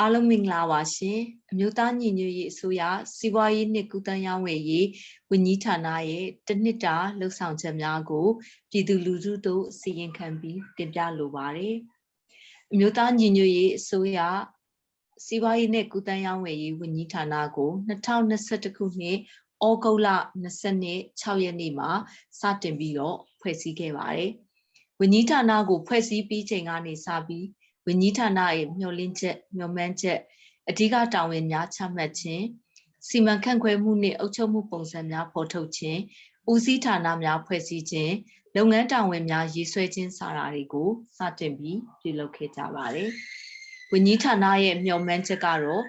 အားလုံးမင်္ဂလာပါရှင်အမျိုးသားညီညွတ်ရေးအစိုးရစီးပွားရေးနှင့်ကုသရေးဝယ်ရေးဝန်ကြီးဌာနရဲ့တနှစ်တာလှုပ်ဆောင်ချက်များကိုပြည်သူလူထုတို့စီရင်ခံပြီးတင်ပြလိုပါတယ်အမျိုးသားညီညွတ်ရေးအစိုးရစီးပွားရေးနှင့်ကုသရေးဝယ်ရေးဝန်ကြီးဌာနကို2021ခုနှစ်ဩဂုတ်လ26ရက်နေ့မှာစတင်ပြီးတော့ဖွဲ့စည်းခဲ့ပါတယ်ဝန်ကြီးဌာနကိုဖွဲ့စည်းပြီးချိန်ကနေစပြီး ဝန်ကြီးဌာနရဲ့မျှော်လင့်ချက်မျှော်မှန်းချက်အဓိကတာဝန်များချမှတ်ခြင်းစီမံခန့်ခွဲမှုနှင့်အုပ်ချုပ်မှုပုံစံများဖော်ထုတ်ခြင်းဦးစီးဌာနများဖွဲ့စည်းခြင်းလုပ်ငန်းတာဝန်များရေးဆွဲခြင်းစတာတွေကိုစတင်ပြီးပြုလုပ်ခဲ့ကြပါတယ်။ဝန်ကြီးဌာနရဲ့မျှော်မှန်းချက်ကတော့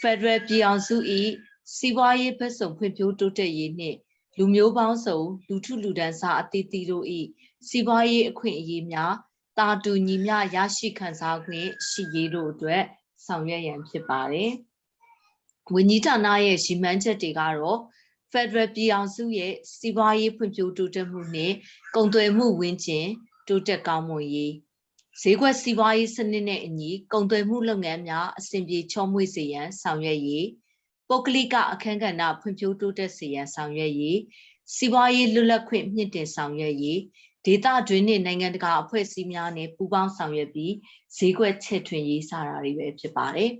Federal ပြည်အောင်စု၏စီးပွားရေးဘက်ဆောင်ဖွံ့ဖြိုးတိုးတက်ရေးနှင့်လူမျိုးပေါင်းစုံလူထုလူဒန်းစားအသီးသီးတို့၏စီးပွားရေးအခွင့်အရေးများ တာတူညီမျှရရှိခံစားခွင့်ရှိရေးတို့အတွက်ဆောင်ရွက်ရန်ဖြစ်ပါတယ်။ဝန်ကြီးဌာနရဲ့ရည်မှန်းချက်တွေကတော့ Federal ပြည်အောင်စုရဲ့စီးပွားရေးဖွံ့ဖြိုးတိုးတက်မှုနဲ့ကုန်သွယ်မှုဝန်းကျင်တိုးတက်ကောင်းမွန်ရေးဈေးကွက်စီးပွားရေးစနစ်နဲ့အညီကုန်သွယ်မှုလုပ်ငန်းများအဆင်ပြေချောမွေ့စေရန်ဆောင်ရွက်ရေးပုဂ္ဂလိကအခမ်းကဏ္ဍဖွံ့ဖြိုးတိုးတက်စေရန်ဆောင်ရွက်ရေးစီးပွားရေးလွတ်လပ်ခွင့်မြင့်တင်ဆောင်ရွက်ရေး ဒေသတွင်းနဲ့နိုင်ငံတကာအဖွဲ့အစည်းများနဲ့ပူးပေါင်းဆောင်ရွက်ပြီးဈေးကွက်ချဲ့ထွင်ရေးစတာတွေပဲဖြစ်ပါတယ်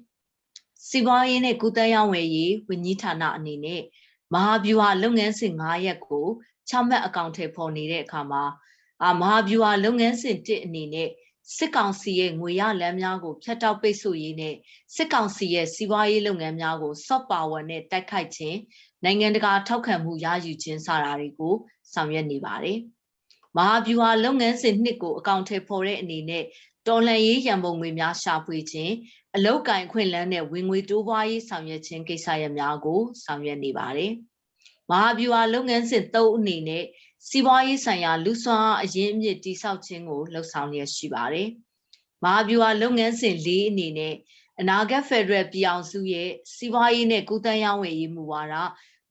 ။စီးပွားရေးနဲ့ကုသရေးဝယ်ရေးဝန်ကြီးဌာနအနေနဲ့မဟာဗျူဟာလုပ်ငန်းစဉ်9ရပ်ကိုချမှတ်အကောင့်ထဲပေါ်နေတဲ့အခါမှာအာမဟာဗျူဟာလုပ်ငန်းစဉ်1အနေနဲ့စစ်ကောင်စီရဲ့ငွေရလမ်းများကိုဖျက်တောက်ပိတ်ဆို့ရေးနဲ့စစ်ကောင်စီရဲ့စီးပွားရေးလုပ်ငန်းများကို soft power နဲ့တိုက်ခိုက်ခြင်းနိုင်ငံတကာထောက်ခံမှုရယူခြင်းစတာတွေကိုဆောင်ရွက်နေပါတယ်။ မဟာဗျူဟာလုပ်ငန်းစဉ်နှစ်ကိုအကောင့်ထဲပေါ်တဲ့အနေနဲ့တော်လှန်ရေးရန်ပုံငွေများရှာဖွေခြင်းအလောက်ကင်ခွင့်လန်းနဲ့ဝင်ငွေတိုးပွားရေးဆောင်ရွက်ခြင်းကိစ္စရပ်များကိုဆောင်ရွက်နေပါတယ်။မဟာဗျူဟာလုပ်ငန်းစဉ်၃အနေနဲ့စီးပွားရေးဆိုင်ရာလူစွမ်းအရင်းအမြစ်တိဆောက်ခြင်းကိုလှုပ်ဆောင်ရရှိပါတယ်။မဟာဗျူဟာလုပ်ငန်းစဉ်၄အနေနဲ့အနာဂတ်ဖက်ဒရယ်ပြည်အောင်စုရဲ့စီးပွားရေးနဲ့ကုသရေးဝယ်ရေးမူဝါဒ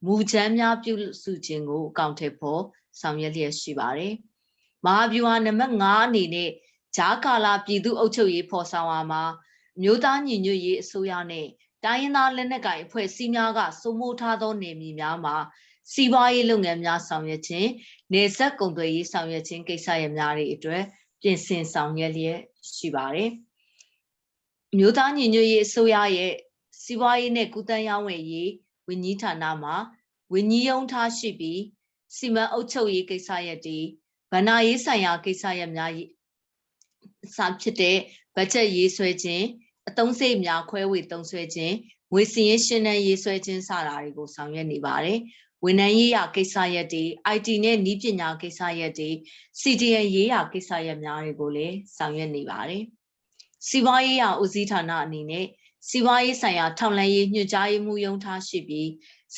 မူချမ်းများပြုစုခြင်းကိုအကောင့်ထဲပေါ်ဆောင်ရွက်လျက်ရှိပါတယ်။ မဟာဗျူဟာနံပါတ်5အနေနဲ့ဂျားကာလာပြည်သူ့အုပ်ချုပ်ရေးဖော်ဆောင်ရမှာမြို့သားညီညွတ်ရေးအစိုးရနဲ့တိုင်းရင်းသားလက်နက်ကိုင်အဖွဲ့အစည်းများကစိုးမိုးထားသောနေမြေများမှာစီးပွားရေးလုပ်ငန်းများဆောင်ရွက်ခြင်းနေဆက်ကုန်သွယ်ရေးဆောင်ရွက်ခြင်းကိစ္စရပ်များတွေအတွက်ပြင်ဆင်ဆောင်ရွက်လျက်ရှိပါတယ်။မြို့သားညီညွတ်ရေးအစိုးရရဲ့စီးပွားရေးနဲ့ကုသရေးဝန်ကြီးဝန်ကြီးဌာနမှာဝန်ကြီးရုံးထားရှိပြီးစီမံအုပ်ချုပ်ရေးကိစ္စရပ်တွေ ဗဏ္ဍာရေးဆိုင်ရာကိစ္စရပ်များစာဖြစ်တဲ့ဘတ်ဂျက်ရေးဆွဲခြင်းအသုံးစရိတ်များခွဲဝေသုံးစွဲခြင်းငွေစည်ရင်းရှင်းတန်းရေးဆွဲခြင်းစတာတွေကိုဆောင်ရွက်နေပါတယ်။ဝန်ထမ်းရေးရာကိစ္စရပ်တွေ IT နဲ့နည်းပညာကိစ္စရပ်တွေ CDN ရေးရာကိစ္စရပ်များတွေကိုလည်းဆောင်ရွက်နေပါတယ်။စီးပွားရေးရာဦးစီးဌာနအနေနဲ့စီးပွားရေးဆိုင်ရာထောက်လှမ်းရေးညွှန်ကြားရေးမှူးရုံးထားရှိပြီး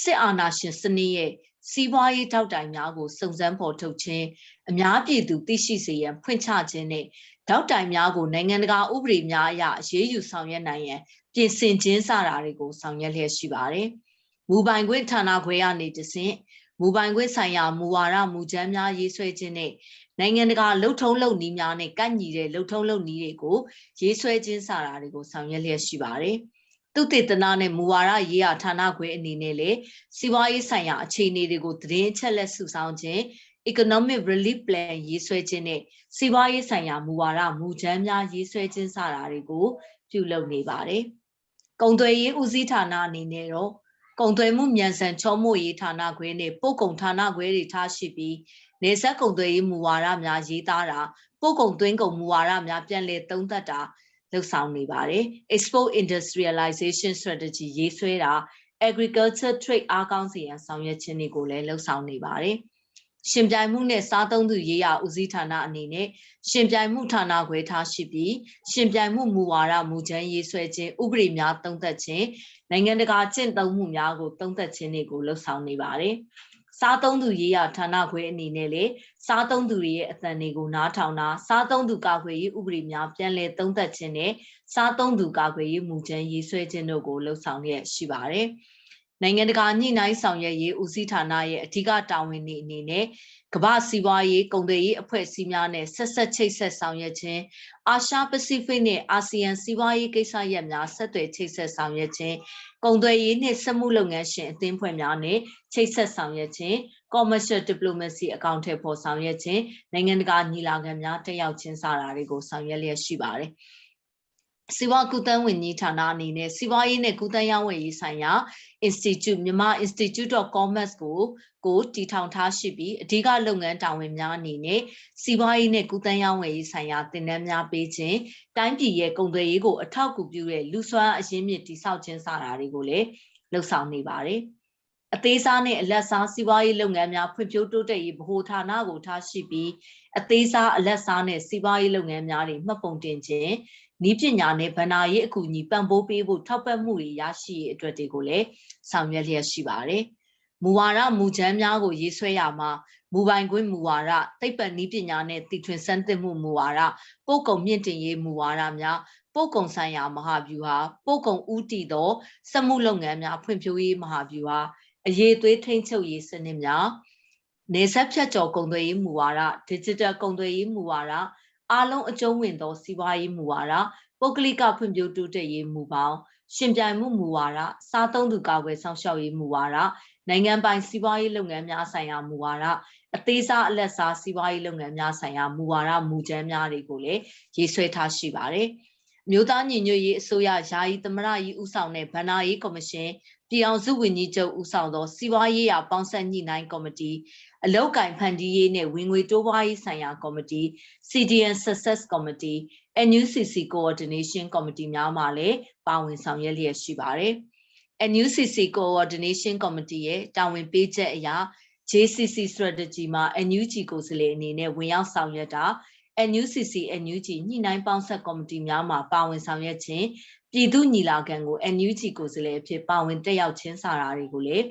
စစ်အာဏာရှင်စနစ်ရဲ့ စီးပွားရေးထောက်တိုင်များကိုစုံစမ်းဖော်ထုတ်ခြင်းအများပြည်သူသိရှိစေရန်ဖွင့်ချခြင်းနဲ့ထောက်တိုင်များကိုနိုင်ငံတကာဥပဒေများအရအရေးယူဆောင်ရွက်နိုင်ရန်ပြင်ဆင်ခြင်းစတာတွေကိုဆောင်ရွက်လျက်ရှိပါတယ်။မူပိုင်ခွင့်ဌာနခွဲကနေတဆင့်မူပိုင်ခွင့်ဆိုင်ရာမူဝါဒမူကြမ်းများရေးဆွဲခြင်းနဲ့နိုင်ငံတကာလှုပ်ထုံးလုပ်နည်းများနဲ့ကန့်ညီတဲ့လှုပ်ထုံးလုပ်နည်းတွေကိုရေးဆွဲခြင်းစတာတွေကိုဆောင်ရွက်လျက်ရှိပါတယ်။ သုတေသနနဲ့မူဝါဒရေးရာဌာနခွဲအနေနဲ့လေစီးပွားရေးဆိုင်ရာအခြေအနေတွေကိုသတင်းအချက်လက်စုဆောင်းခြင်း economic relief plan ရေးဆွဲခြင်းနဲ့စီးပွားရေးဆိုင်ရာမူဝါဒမူကြမ်းများရေးဆွဲခြင်းစတာတွေကိုပြုလုပ်နေပါတယ်။ကုံသွယ်ရေးဦးစီးဌာနအနေနဲ့တော့ကုံသွယ်မှုမြန်ဆန်ချောမွေ့ရေးဌာနခွဲနဲ့ပို့ကုန်ဌာနခွဲတွေထားရှိပြီးနေဆက်ကုံသွယ်ရေးမူဝါဒများရေးသားတာပို့ကုန်သွင်းကုန်မူဝါဒများပြန်လည်သုံးသပ်တာ လှုပ်ဆောင်နေပါတယ် export industrialization strategy ရေးဆွဲတာ agriculture trade အားကောင်းစေရန်ဆောင်ရွက်ခြင်းတွေကိုလည်းလှုပ်ဆောင်နေပါတယ်ရှင်ပြိုင်မှုနဲ့စားသုံးသူရေးရာဦးစီးဌာနအနေနဲ့ရှင်ပြိုင်မှုဌာနခွဲထားရှိပြီးရှင်ပြိုင်မှုမူဝါဒမူချမ်းရေးဆွဲခြင်းဥပဒေများသုံးသပ်ခြင်းနိုင်ငံတကာကျင့်သုံးမှုများကိုသုံးသပ်ခြင်းတွေကိုလှုပ်ဆောင်နေပါတယ် စားသုံးသူရေးရာဌာနခွဲအနေနဲ့လေစားသုံးသူတွေရဲ့အသံတွေကိုနားထောင်တာစားသုံးသူကာကွယ်ရေးဥပဒေများပြန်လည်သုံးသပ်ခြင်းနဲ့စားသုံးသူကာကွယ်ရေးမူကြမ်းရေးဆွဲခြင်းတို့ကိုလှုပ်ဆောင်ရရှိပါတယ် နိုင်ငံတကာညှိနှိုင်းဆောင်ရွက်ရေးဦးစီးဌာနရဲ့အဓိကတာဝန်တွေအနေနဲ့ကမ္ဘာစီးပွားရေးကုန်သွယ်ရေးအဖွဲ့အစည်းများနဲ့ဆက်ဆက်ချိတ်ဆက်ဆောင်ရွက်ခြင်းအာရှပစိဖိတ်နဲ့အာဆီယံစီးပွားရေးကိစ္စရပ်များဆက်သွယ်ချိတ်ဆက်ဆောင်ရွက်ခြင်းကုန်သွယ်ရေးနှင့်စက်မှုလုပ်ငန်းရှင်အသင်းဖွဲ့များနဲ့ချိတ်ဆက်ဆောင်ရွက်ခြင်း commercial diplomacy အကောင့်ထဲပေါ်ဆောင်ရွက်ခြင်းနိုင်ငံတကာညီလာခံများတက်ရောက်ခြင်းစတာတွေကိုဆောင်ရွက်လျက်ရှိပါတယ်။ စီးပွားကူးသန်းဝန်ကြီးဌာနအနေနဲ့စီးပွားရေးနဲ့ကူးသန်းရောင်းဝယ်ရေးဆိုင်ရာ Institute မြန်မာ Institute of Commerce ကိုကိုတည်ထောင်ထားရှိပြီးအဓိကလုပ်ငန်းတာဝန်များအနေနဲ့စီးပွားရေးနဲ့ကူးသန်းရောင်းဝယ်ရေးဆိုင်ရာသင်တန်းများပေးခြင်းတိုင်းပြည်ရဲ့ကုန်သွယ်ရေးကိုအထောက်အကူပြုတဲ့လူစွမ်းအရင်းမြစ်တည်ဆောက်ခြင်းစတာတွေကိုလည်းလှုပ်ဆောင်နေပါတယ်အသေးစားနဲ့အလက်စားစီးပွားရေးလုပ်ငန်းများဖွံ့ဖြိုးတိုးတက်ရေးဗဟိုဌာနကိုထားရှိပြီးအသေးစားအလက်စားနဲ့စီးပွားရေးလုပ်ငန်းများတွေမှတ်ပုံတင်ခြင်း နီးပညာနဲ့ဗဏ္ဍာရေးအကူအညီပံ့ပိုးပေးဖို့ထောက်ပံ့မှုတွေရရှိရေးအတွက်တွေကိုလည်းဆောင်ရွက်လျက်ရှိပါတယ်။မူဝါဒမူချမ်းများကိုရေးဆွဲရမှာမူပိုင်ခွင့်မူဝါဒသိပ္ပံနည်းပညာနဲ့တည်ထွင်စမ်းသစ်မှုမူဝါဒပို့ကုန်မြင့်တင်ရေးမူဝါဒများပို့ကုန်ဆိုင်ရာမဟာဗျူဟာပို့ကုန်ဦးတည်သောစက်မှုလုပ်ငန်းများဖွံ့ဖြိုးရေးမဟာဗျူဟာအရေးသွေးထိန်းချုပ်ရေးစနစ်များနေဆက်ဖြတ်ကျော်ကုန်သွယ်ရေးမူဝါဒ digital ကုန်သွယ်ရေးမူဝါဒ အားလုံးအကျုံးဝင်သောစီးပွားရေးမူဝါဒပုဂ္ဂလိကဖွံ့ဖြိုးတိုးတက်ရေးမူပေါင်းရှင်ပြိုင်မှုမူဝါဒစားသုံးသူကာကွယ်ဆောင်ရှောက်ရေးမူဝါဒနိုင်ငံပိုင်စီးပွားရေးလုပ်ငန်းများဆိုင်ရာမူဝါဒအသေးစားအလက်စားစီးပွားရေးလုပ်ငန်းများဆိုင်ရာမူဝါဒမူကြမ်းများတွေကိုလည်းရေးဆွဲထားရှိပါတယ်။မြို့သားညီညွတ်ရေးအစိုးရယာယီသမရကြီးဦးဆောင်တဲ့ဗန္နာရေးကော်မရှင် ပြည်အောင်စုဝန်ကြီးချုပ်ဦးဆောင်သောစီးပွားရေးရာပေါင်းဆက်ညှိနှိုင်းကော်မတီအလောက်ကင်ဖန်တီးရေးနဲ့ဝင်ငွေတိုးပွားရေးဆိုင်ရာကော်မတီ CDN Success Committee NUCC Coordination Committee များမှလည်းပါဝင်ဆောင်ရွက်လျက်ရှိပါတယ်။ NUCC Coordination Committee ရဲ့တာဝန်ပေးချက်အရ JCC strategy မှာ NUG ကိုယ်စားလှယ်အနေနဲ့ဝင်ရောက်ဆောင်ရွက်တာ NUCC NUG ညှိနှိုင်းပေါင်းဆက်ကော်မတီများမှာပါဝင်ဆောင်ရွက်ခြင်းပြည်သူညီလာခံကို NUG ကိုယ်စားလှယ်အဖြစ်ပါဝင်တက်ရောက်ခြင်းစတာတွေကိုလည်း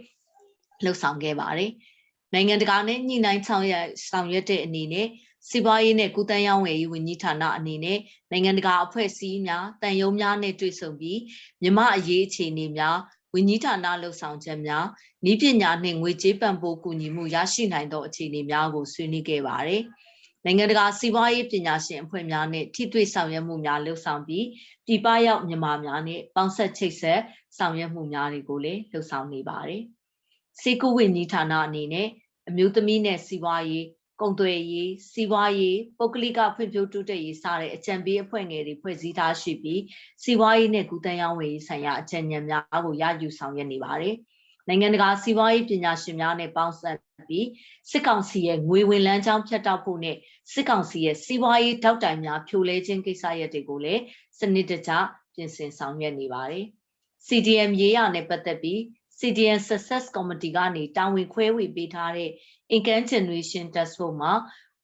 လှုပ်ဆောင်ခဲ့ပါတယ်။နိုင်ငံတကာနဲ့ညှိနှိုင်းဆောင်ရွက်ဆောင်ရွက်တဲ့အနေနဲ့စီးပွားရေးနဲ့ကုသရေးဝယ်ရေးဝန်ကြီးဌာနအနေနဲ့နိုင်ငံတကာအဖွဲ့အစည်းများတန်ယုံများနဲ့တွေ့ဆုံပြီးမြမအရေးအခြေအနေများဝန်ကြီးဌာနလှုပ်ဆောင်ချက်များဤပညာနှင့်ငွေကြေးပံ့ပိုးကူညီမှုရရှိနိုင်သောအခြေအနေများကိုဆွေးနွေးခဲ့ပါတယ်။ နိုင်ငံတကာစီးပွားရေးပညာရှင်အဖွဲ့များနဲ့ထိတွေ့ဆောင်ရွက်မှုများလှုပ်ဆောင်ပြီးပြည်ပရောက်မြန်မာများနဲ့ပေါင်းဆက်ချိတ်ဆက်ဆောင်ရွက်မှုများတွေကိုလည်းလှုပ်ဆောင်နေပါတယ်။စေကုဝန်ကြီးဌာနအနေနဲ့အမျိုးသမီးနဲ့စီးပွားရေးကုန်သွယ်ရေးစီးပွားရေးပုဂ္ဂလိကဖွံ့ဖြိုးတိုးတက်ရေးစတဲ့အကြံပေးအဖွဲ့ငယ်တွေဖွဲ့စည်းထားရှိပြီးစီးပွားရေးနဲ့ကုသရေးဝယ်ရေးဆိုင်ရာအကြံဉာဏ်များကိုရယူဆောင်ရွက်နေပါတယ်။ နိုင်ငံတကာစီးပွားရေးပညာရှင်များနဲ့ပေါင်းစပ်ပြီးစစ်ကောင်စီရဲ့ငွေဝင်လန်းကြောင်းဖြတ်တောက်ဖို့နဲ့စစ်ကောင်စီရဲ့စီးပွားရေးတောက်တိုင်များဖြိုလဲခြင်းကိစ္စရပ်တွေကိုလည်းစနစ်တကျပြင်ဆင်ဆောင်ရွက်နေပါတယ်။ CDM ရေးရနဲ့ပတ်သက်ပြီး CDN Success Committee ကနေတာဝန်ခွဲဝေပေးထားတဲ့ Income Generation Task Force မှာ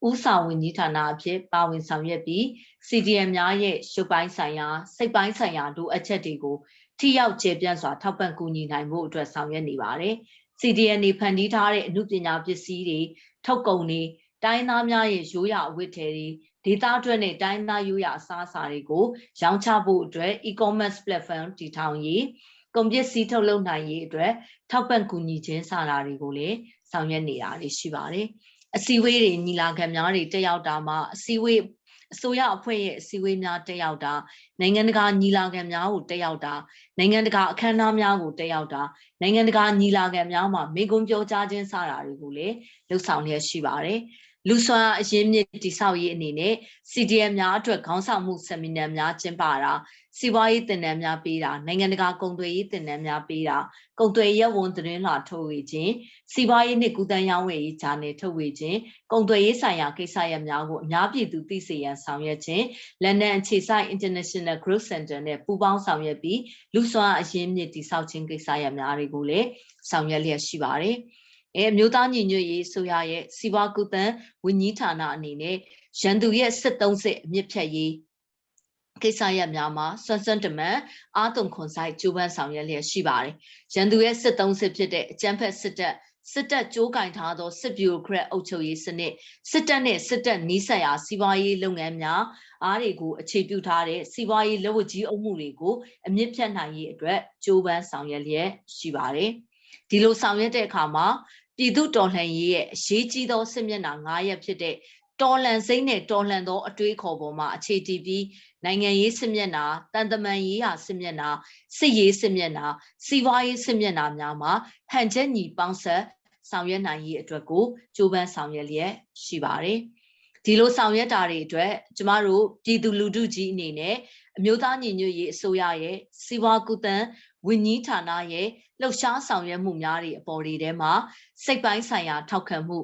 ဥဆောင်ဝန်ကြီးဌာနအဖြစ်ပါဝင်ဆောင်ရွက်ပြီး CDM များရဲ့ရုပ်ပိုင်းဆိုင်ရာစိတ်ပိုင်းဆိုင်ရာလိုအပ်ချက်တွေကို ထိရောက်ကျေပြန့်စွာထောက်ပံ့ကူညီနိုင်ဖို့အတွက်ဆောင်ရွက်နေပါတယ်။ CDN နေဖန်တီးထားတဲ့အမှုပညာပစ္စည်းတွေထုတ်ကုန်တွေတိုင်းသားများရဲ့ရိုးရာအဝတ်ထည်တွေဒေသအတွက်နဲ့တိုင်းသားရိုးရာအစားအစာတွေကိုရောင်းချဖို့အတွက် e-commerce platform တည်ထောင်ရေးကုန်ပစ္စည်းထုတ်လုပ်နိုင်ရေးအတွက်ထောက်ပံ့ကူညီခြင်းစတာတွေကိုလည်းဆောင်ရွက်နေတာတွေရှိပါတယ်။အစည်းအဝေးတွေညီလာခံများတွေတက်ရောက်တာမှာအစည်းအဝေး အစိုးရအဖွဲ့ရဲ့အစည်းအဝေးများတက်ရောက်တာနိုင်ငံတကာညီလာခံများကိုတက်ရောက်တာနိုင်ငံတကာအခမ်းအနားများကိုတက်ရောက်တာနိုင်ငံတကာညီလာခံများမှာမိကုံပြောကြားခြင်းစတာတွေကိုလည်းလှုပ်ဆောင်လျက်ရှိပါတယ်။လူစွမ်းအရင်းမြစ်တိဆောက်ရေးအနေနဲ့ CDM များအတွက်ခေါင်းဆောင်မှုဆယ်မီနာများကျင်းပတာ စီးပွားရေးသင်တန်းများပေးတာနိုင်ငံတကာကုန်သွယ်ရေးသင်တန်းများပေးတာကုန်သွယ်ရေးဝန်သတင်းလာထုတ်ဝေခြင်းစီးပွားရေးနှင့်ကုသရေးဝယ်ရေးဂျာနယ်ထုတ်ဝေခြင်းကုန်သွယ်ရေးဆိုင်ရာကိစ္စရပ်များကိုအများပြည်သူသိစေရန်ဆောင်ရွက်ခြင်းလန်ဒန်အခြေစိုက် International Growth Center နဲ့ပူးပေါင်းဆောင်ရွက်ပြီးလူစွမ်းအရင်းမြစ်တိဆောက်ခြင်းကိစ္စရပ်များတွေကိုလည်းဆောင်ရွက်လျက်ရှိပါတယ်။အဲမြို့သားညီညွတ်ရေးဆိုရရဲ့စီးပွားကူတန်ဝန်ကြီးဌာနအနေနဲ့ရန်သူရဲ့စစ်သုံးစစ်အမြင့်ဖြတ်ရေး ကိစ္စရပ်များမှာစွမ်းစွမ်းတမန်အာတုံခွန်ဆိုင်ကျိုးပန်းဆောင်ရွက်လျက်ရှိပါတယ်။ရန်သူရဲ့စစ်သုံးစစ်ဖြစ်တဲ့အကြမ်းဖက်စစ်တပ်စစ်တပ်ကြိုးကင်ထားသောစစ်ဗျူရိုကရက်အုပ်ချုပ်ရေးစနစ်စစ်တပ်နဲ့စစ်တပ်နီးစပ်ရာစီးပွားရေးလုပ်ငန်းများအားတွေကိုအခြေပြုထားတဲ့စီးပွားရေးလက်ဝတ်ကြီးအုပ်မှုတွေကိုအမြင့်ဖြတ်နိုင်ရေးအတွက်ကြိုးပမ်းဆောင်ရွက်လျက်ရှိပါတယ်။ဒီလိုဆောင်ရွက်တဲ့အခါမှာပြည်သူတော်လှန်ရေးရဲ့အရေးကြီးသောစစ်မျက်နှာ9ရက်ဖြစ်တဲ့ တော်လှန်စိမ့်နဲ့တော်လှန်သောအတွေးခေါ်ပေါ်မှာအခြေတည်ပြီးနိုင်ငံရေးစစ်မျက်နှာတန်တမန်ရေးရာစစ်မျက်နှာစစ်ရေးစစ်မျက်နှာစီးပွားရေးစစ်မျက်နှာများမှာဟန်ချက်ညီပေါင်းဆက်ဆောင်ရွက်နိုင်ရေးအတွက်ကိုကြိုးပမ်းဆောင်ရွက်လျက်ရှိပါတယ်ဒီလိုဆောင်ရွက်တာတွေအတွက်ကျမတို့ပြည်သူလူထုကြီးအနေနဲ့အမျိုးသားညီညွတ်ရေးအစိုးရရဲ့စီးပွားကူတန်းဝန်ကြီးဌာနရဲ့လှုပ်ရှားဆောင်ရွက်မှုများတွေအပေါ်တွေထဲမှာစိတ်ပိုင်းဆိုင်ရာထောက်ခံမှု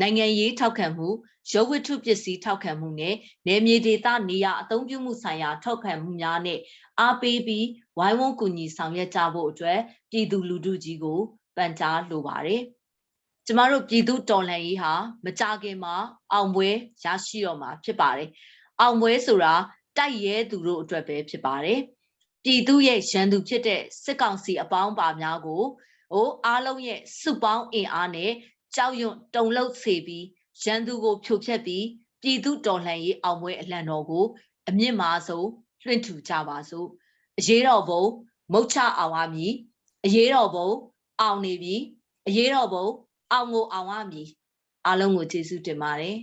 နိုင်ငံရေးထောက်ခံမှု ရုပ်ဝတ္ထုပစ္စည်းထောက်ခံမှုနဲ့နယ်မြေဒေသနေရာအသုံးပြုမှုဆိုင်ရာထောက်ခံမှုများနဲ့အားပေးပြီးဝိုင်းဝန်းကူညီဆောင်ရွက်ကြဖို့အတွက်ပြည်သူလူထုကြီးကိုပန်ကြားလိုပါတယ်။ကျမတို့ပြည်သူတော်လှန်ရေးဟာမကြခင်မှာအောင်ပွဲရရှိတော့မှာဖြစ်ပါတယ်။အောင်ပွဲဆိုတာတိုက်ရဲသူတို့အတွက်ပဲဖြစ်ပါတယ်။ပြည်သူရဲ့ရန်သူဖြစ်တဲ့စစ်ကောင်စီအပေါင်းပါများကိုဟိုအားလုံးရဲ့စုပေါင်းအင်အားနဲ့ကြောက်ရွံ့တုန်လှုပ်စေပြီး ရန်သူကိုဖြိုဖျက်ပြီးပြည်သူတော်လှန်ရေးအောင်ပွဲအလံတော်ကို အမြင့်မားဆုံးလွှင့်ထူကြပါစို့အရေးတော်ဘုံမုတ်ချအောင်ရမည်အရေးတော်ဘုံအောင်နေပြီအရေးတော်ဘုံအောင်ကိုအောင်ရမည်အားလုံးကိုကျေးဇူးတင်ပါတယ်